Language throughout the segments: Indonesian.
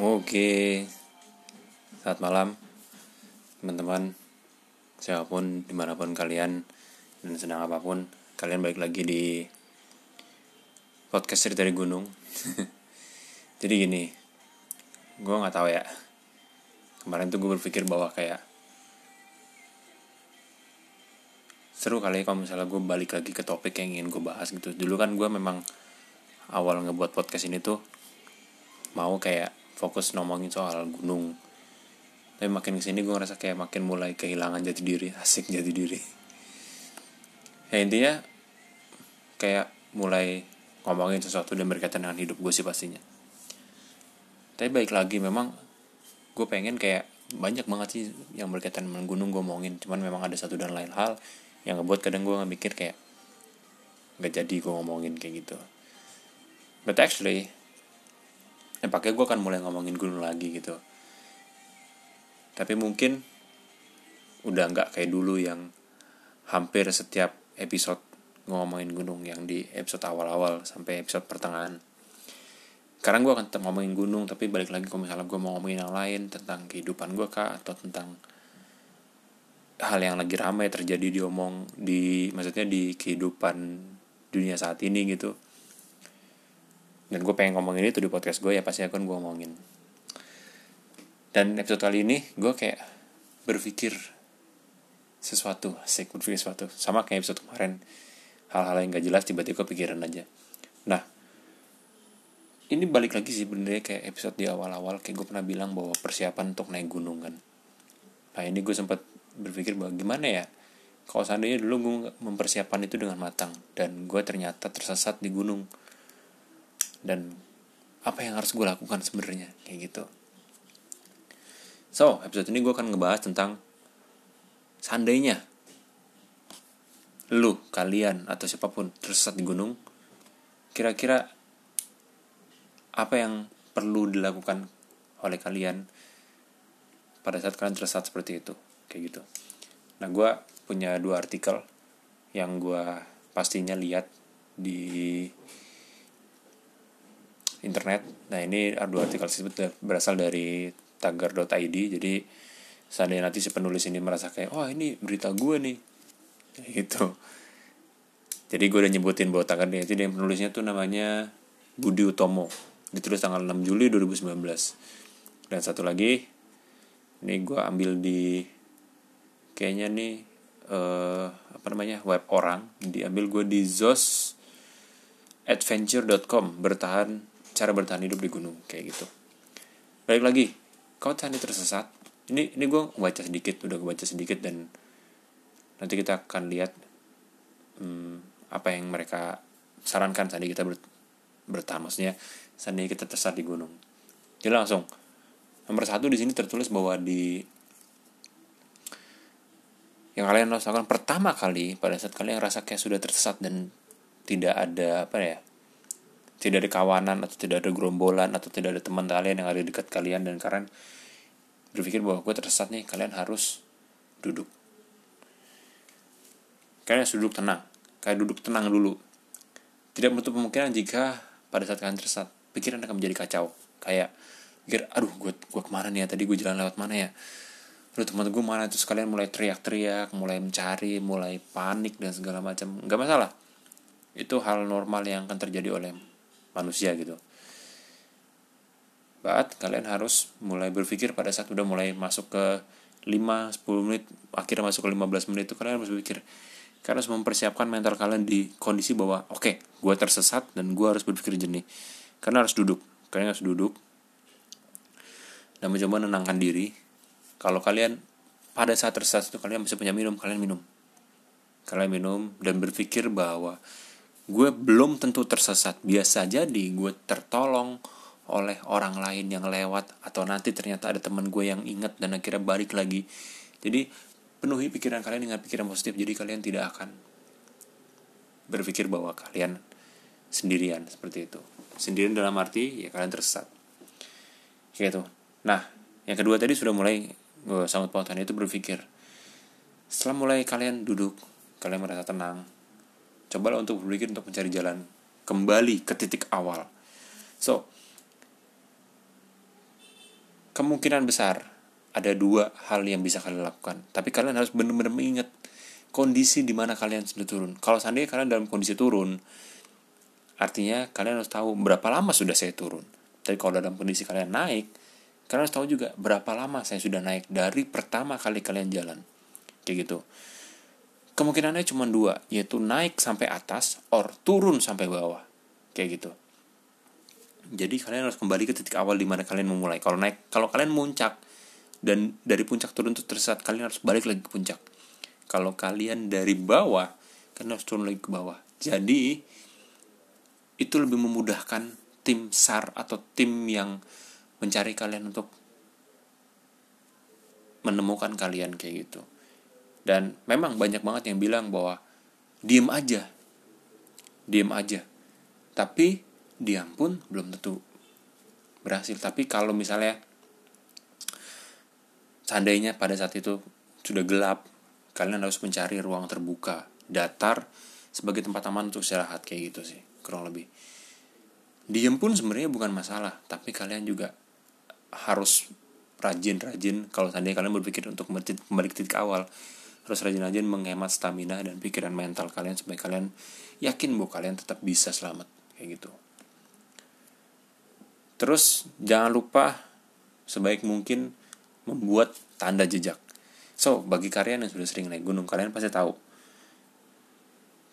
Oke, saat malam teman-teman, siapa pun di mana pun kalian dan sedang apa pun, kalian balik lagi di podcast cerita dari gunung. Jadi gini, gue nggak tahu ya. Kemarin tuh gue berpikir bahwa kayak seru kali kalau misalnya gue balik lagi ke topik yang ingin gue bahas gitu. Dulu kan gue memang awal ngebuat podcast ini tuh mau kayak fokus ngomongin soal gunung. Tapi makin ke sini gue ngerasa kayak makin mulai kehilangan jati diri asik jati diri. Ya intinya kayak mulai ngomongin sesuatu dan berkaitan dengan hidup gue sih pastinya. Tapi baik lagi memang gue pengen kayak banyak banget sih yang berkaitan dengan gunung gue ngomongin cuman memang ada satu dan lain hal yang ngebuat kadang gue mikir kayak nggak jadi gue ngomongin kayak gitu. But actually ya pakai gue akan mulai ngomongin gunung lagi gitu. Tapi mungkin udah nggak kayak dulu yang hampir setiap episode ngomongin gunung yang di episode awal-awal sampai episode pertengahan. Sekarang gue akan tetap ngomongin gunung tapi balik lagi kalau misalnya gue mau ngomongin yang lain tentang kehidupan gue kah atau tentang hal yang lagi ramai terjadi di omong di maksudnya di kehidupan dunia saat ini gitu dan gue pengen ngomongin itu di podcast gue ya pasti akan gue ngomongin. Dan episode kali ini gue kayak berpikir sesuatu asik berpikir sesuatu. Sama kayak episode kemarin. Hal-hal yang gak jelas tiba-tiba pikiran aja. Nah ini balik lagi sih benernya kayak episode di awal-awal kayak gue pernah bilang bahwa persiapan untuk naik gunung kan. Nah ini gue sempat berpikir bahwa gimana ya kalau seandainya dulu gue mempersiapkan itu dengan matang dan gue ternyata tersesat di gunung dan apa yang harus gue lakukan sebenarnya kayak gitu. So episode ini gue akan ngebahas tentang seandainya lu kalian atau siapa pun tersesat di gunung kira-kira apa yang perlu dilakukan oleh kalian pada saat kalian tersesat seperti itu kayak gitu. Nah gue punya dua artikel yang gue pastinya lihat di internet. Nah ini dua artikel tersebut berasal dari tagar.id. Jadi seandainya nanti si penulis ini merasa kayak, oh ini berita gue nih, gitu. Jadi gue udah nyebutin bahwa tagar itu yang penulisnya tuh namanya Budi Utomo. Ditulis tanggal 6 Juli 2019. Dan satu lagi, ini gue ambil di kayaknya nih uh, apa namanya web orang diambil gue di zos adventure.com bertahan cara bertahan hidup di gunung kayak gitu. Balik lagi kau tadi tersesat. Ini ini gue baca sedikit udah gue baca sedikit dan nanti kita akan lihat hmm, apa yang mereka sarankan saat kita ber, bertahan. Maksudnya kita tersesat di gunung. Jadi langsung nomor satu di sini tertulis bahwa di yang kalian lakukan pertama kali pada saat kalian rasa kayak sudah tersesat dan tidak ada apa ya tidak ada kawanan atau tidak ada gerombolan atau tidak ada teman kalian yang ada dekat kalian dan kalian berpikir bahwa gue tersesat nih kalian harus duduk. Kalian harus duduk tenang. Kalian duduk tenang dulu. Tidak menutup kemungkinan jika pada saat kalian tersesat pikiran akan menjadi kacau. Kayak pikir aduh gue gue ke mana nih ya? Tadi gue jalan lewat mana ya? Aduh teman gue mana? Terus kalian mulai teriak-teriak mulai mencari mulai panik dan segala macam. Nggak masalah. Itu hal normal yang akan terjadi oleh manusia gitu. But kalian harus mulai berpikir pada saat udah mulai masuk ke 5-10 menit, akhirnya masuk ke 15 menit itu kalian harus berpikir kalian harus mempersiapkan mental kalian di kondisi bahwa oke, okay, gue tersesat dan gue harus berpikir jernih. Karena harus duduk, kalian harus duduk dan mencoba menenangkan diri. Kalau kalian pada saat tersesat itu kalian masih punya minum, kalian minum. Kalian minum dan berpikir bahwa gue belum tentu tersesat. Biasa jadi gue tertolong oleh orang lain yang lewat atau nanti ternyata ada teman gue yang ingat dan akhirnya balik lagi. Jadi penuhi pikiran kalian dengan pikiran positif. Jadi kalian tidak akan berpikir bahwa kalian sendirian seperti itu. Sendirian dalam arti ya kalian tersesat. Gitu. Nah yang kedua tadi sudah mulai gue sangat pautan itu berpikir. Setelah mulai kalian duduk kalian merasa tenang cobalah untuk berpikir untuk mencari jalan kembali ke titik awal. So kemungkinan besar ada dua hal yang bisa kalian lakukan. Tapi kalian harus benar-benar mengingat kondisi di mana kalian sudah turun. Kalau seandainya kalian dalam kondisi turun artinya kalian harus tahu berapa lama sudah saya turun. Tapi kalau dalam kondisi kalian naik kalian harus tahu juga berapa lama saya sudah naik dari pertama kali kalian jalan. Kayak gitu kemungkinannya cuma dua yaitu naik sampai atas or turun sampai bawah. Kayak gitu. Jadi kalian harus kembali ke titik awal di mana kalian memulai kalau naik kalau kalian muncak dan dari puncak turun itu tersesat kalian harus balik lagi ke puncak. Kalau kalian dari bawah kalian harus turun lagi ke bawah. Jadi itu lebih memudahkan tim SAR atau tim yang mencari kalian untuk menemukan kalian kayak gitu dan memang banyak banget yang bilang bahwa diem aja. Diem aja. Tapi diam pun belum tentu berhasil. Tapi kalau misalnya seandainya pada saat itu sudah gelap kalian harus mencari ruang terbuka datar sebagai tempat aman untuk istirahat kayak gitu sih kurang lebih. Diem pun sebenarnya bukan masalah tapi kalian juga harus rajin-rajin kalau seandainya kalian berpikir untuk kembali ke titik awal harus rajin-rajin menghemat stamina dan pikiran mental kalian supaya kalian yakin bahwa kalian tetap bisa selamat kayak gitu Terus jangan lupa sebaik mungkin membuat tanda jejak. So, bagi kalian yang sudah sering naik gunung, kalian pasti tahu.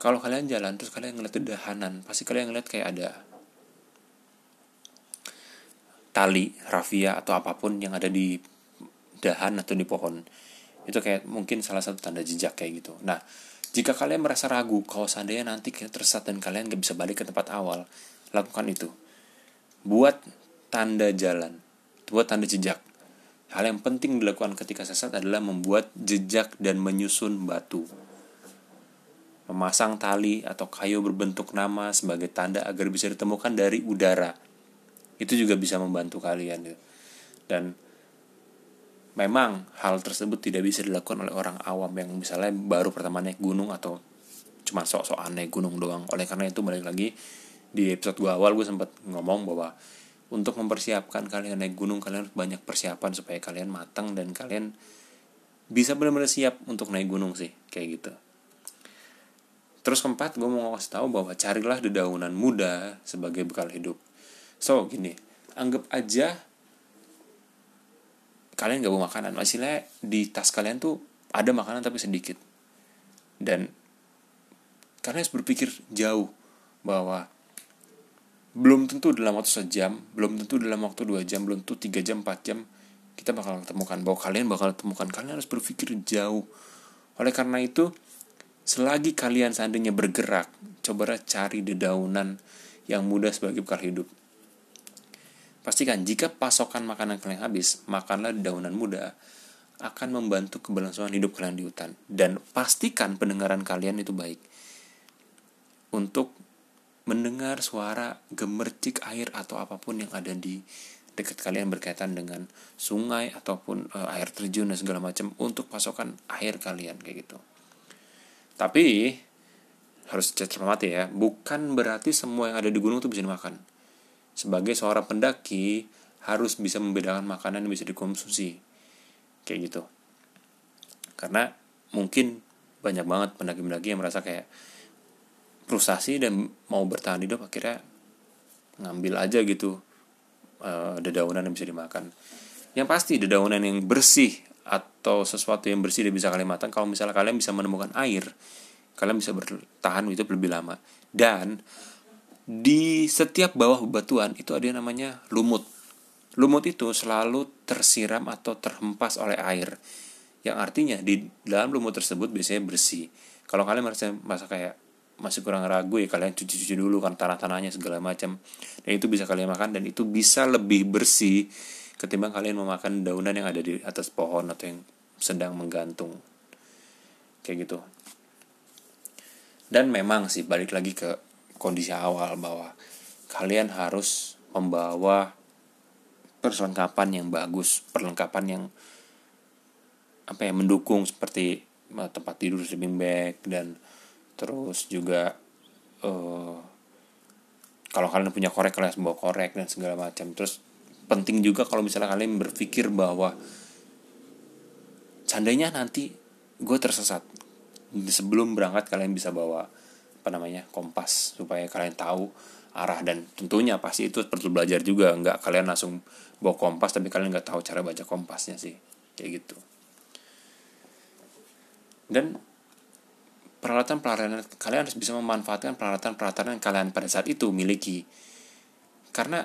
Kalau kalian jalan terus kalian ngeliat dedahanan, pasti kalian ngeliat kayak ada tali, rafia atau apa pun yang ada di dahan atau di pohon. Itu kayak mungkin salah satu tanda jejak kayak gitu. Nah, jika kalian merasa ragu kalau seandainya nanti tersesat dan kalian gak bisa balik ke tempat awal, lakukan itu buat tanda jalan, buat tanda jejak. Hal yang penting dilakukan ketika sesat adalah membuat jejak dan menyusun batu. Memasang tali atau kayu berbentuk nama sebagai tanda agar bisa ditemukan dari udara. Itu juga bisa membantu kalian. Dan memang hal tersebut tidak bisa dilakukan oleh orang awam yang misalnya baru pertama naik gunung atau cuma sok-sok aneh gunung doang. Oleh karena itu balik lagi di episode gue awal gue sempat ngomong bahwa untuk mempersiapkan kalian naik gunung kalian harus banyak persiapan supaya kalian matang dan kalian bisa benar-benar siap untuk naik gunung sih kayak gitu terus keempat gue mau ngasih tahu bahwa carilah dedaunan muda sebagai bekal hidup so gini anggap aja kalian gak bawa makanan maksudnya di tas kalian tuh ada makanan tapi sedikit dan kalian harus berpikir jauh bahwa belum tentu dalam waktu sejam, belum tentu dalam waktu dua jam, belum tentu tiga jam, empat jam kita bakal temukan bahwa kalian bakal temukan kalian harus berpikir jauh. Oleh karena itu, selagi kalian seandainya bergerak, cobalah cari dedaunan yang mudah sebagai bekal hidup. Pastikan jika pasokan makanan kalian habis, makanlah dedaunan muda akan membantu keberlangsungan hidup kalian di hutan. Dan pastikan pendengaran kalian itu baik. Untuk mendengar suara gemercik air atau apa pun yang ada di dekat kalian berkaitan dengan sungai ataupun uh, air terjun dan segala macam untuk pasokan air kalian kayak gitu. Tapi harus cermati ya, bukan berarti semua yang ada di gunung itu bisa dimakan. Sebagai seorang pendaki harus bisa membedakan makanan yang bisa dikonsumsi. Kayak gitu. Karena mungkin banyak banget pendaki-pendaki yang merasa kayak frustasi dan mau bertahan hidup akhirnya ngambil aja gitu uh, dedaunan yang bisa dimakan yang pasti dedaunan yang bersih atau sesuatu yang bersih dan bisa kalian makan kalau misalnya kalian bisa menemukan air kalian bisa bertahan hidup lebih lama dan di setiap bawah bebatuan itu ada yang namanya lumut. Lumut itu selalu tersiram atau terhempas oleh air. Yang artinya di dalam lumut tersebut biasanya bersih. Kalau kalian merasa merasa kayak masih kurang ragu ya kalian cuci-cuci dulu kan tanah-tanahnya segala macam. Dan itu bisa kalian makan dan itu bisa lebih bersih ketimbang kalian memakan daunan yang ada di atas pohon atau yang sedang menggantung. Kayak gitu. Dan memang sih balik lagi ke kondisi awal bahwa kalian harus membawa perlengkapan yang bagus perlengkapan yang apa ya mendukung seperti eh, tempat tidur sleeping bag dan terus juga uh, kalau kalian punya korek kalian harus bawa korek dan segala macam. Terus penting juga kalau misalnya kalian berpikir bahwa seandainya nanti gue tersesat sebelum berangkat kalian bisa bawa apa namanya kompas supaya kalian tahu arah dan tentunya pasti itu perlu belajar juga. Nggak kalian langsung bawa kompas tapi kalian nggak tahu cara baca kompasnya sih. Kayak gitu. Dan peralatan-peralatan kalian harus bisa memanfaatkan peralatan-peralatan yang kalian pada saat itu miliki. Karena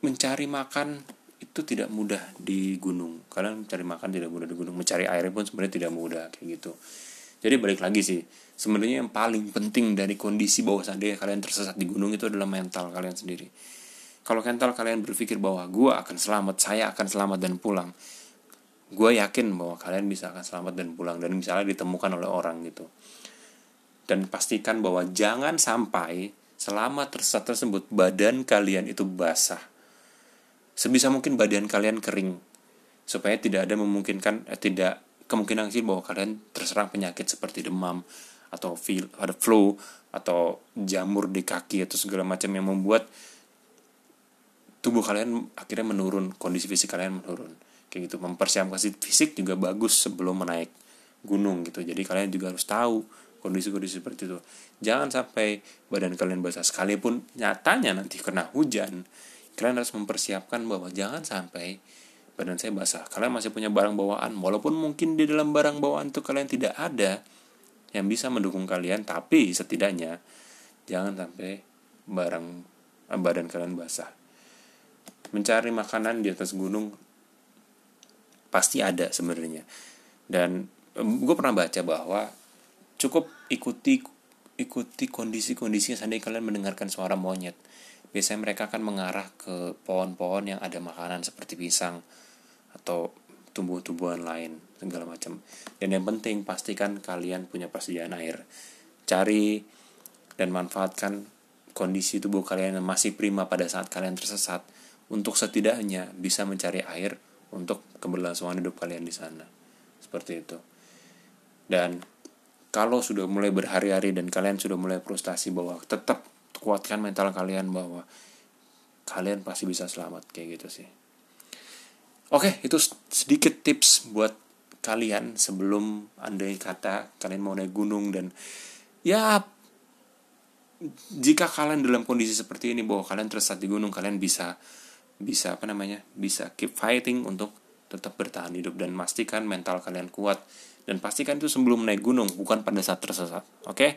mencari makan itu tidak mudah di gunung. Kalian mencari makan tidak mudah di gunung. Mencari air pun sebenarnya tidak mudah kayak gitu jadi balik lagi sih sebenarnya yang paling penting dari kondisi bawah sadar kalian tersesat di gunung itu adalah mental kalian sendiri. Kalau mental kalian berpikir bahwa gue akan selamat saya akan selamat dan pulang gue yakin bahwa kalian bisa akan selamat dan pulang dan misalnya ditemukan oleh orang gitu. Dan pastikan bahwa jangan sampai selama tersesat tersebut badan kalian itu basah. Sebisa mungkin badan kalian kering supaya tidak ada memungkinkan eh, tidak kemungkinan sih bahwa kalian terserang penyakit seperti demam atau feel ada flu atau jamur di kaki atau segala macam yang membuat tubuh kalian akhirnya menurun kondisi fisik kalian menurun. Kayak gitu. Mempersiapkan fisik juga bagus sebelum menaik gunung gitu. Jadi kalian juga harus tahu kondisi-kondisi seperti itu. Jangan sampai badan kalian basah sekalipun nyatanya nanti kena hujan kalian harus mempersiapkan bahwa jangan sampai badan saya basah. Kalian masih punya barang bawaan. Walaupun mungkin di dalam barang bawaan itu kalian tidak ada yang bisa mendukung kalian tapi setidaknya jangan sampai barang eh, badan kalian basah. Mencari makanan di atas gunung pasti ada sebenarnya. Dan gue pernah baca bahwa cukup ikuti ikuti kondisi-kondisi seandainya kalian mendengarkan suara monyet. Biasanya mereka akan mengarah ke pohon-pohon yang ada makanan seperti pisang atau tumbuh-tumbuhan lain segala macam. Dan yang penting pastikan kalian punya persediaan air. Cari dan manfaatkan kondisi tubuh kalian yang masih prima pada saat kalian tersesat untuk setidaknya bisa mencari air untuk keberlangsungan hidup kalian di sana. Seperti itu. Dan kalau sudah mulai berhari-hari dan kalian sudah mulai frustasi bahwa tetap kuatkan mental kalian bahwa kalian pasti bisa selamat kayak gitu sih. Oke itu sedikit tips buat kalian sebelum andai kata kalian mau naik gunung dan ya jika kalian dalam kondisi seperti ini bahwa kalian tersesat di gunung kalian bisa bisa apa namanya bisa keep fighting untuk tetap bertahan hidup dan pastikan mental kalian kuat dan pastikan itu sebelum naik gunung bukan pada saat tersesat oke okay?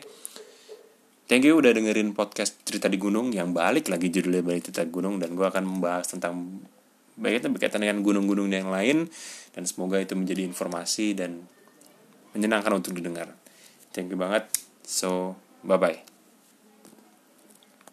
thank you udah dengerin podcast cerita di gunung yang balik lagi judulnya balik cerita gunung dan gue akan membahas tentang baiknya berkaitan dengan gunung-gunung yang lain dan semoga itu menjadi informasi dan menyenangkan untuk didengar thank you banget so bye bye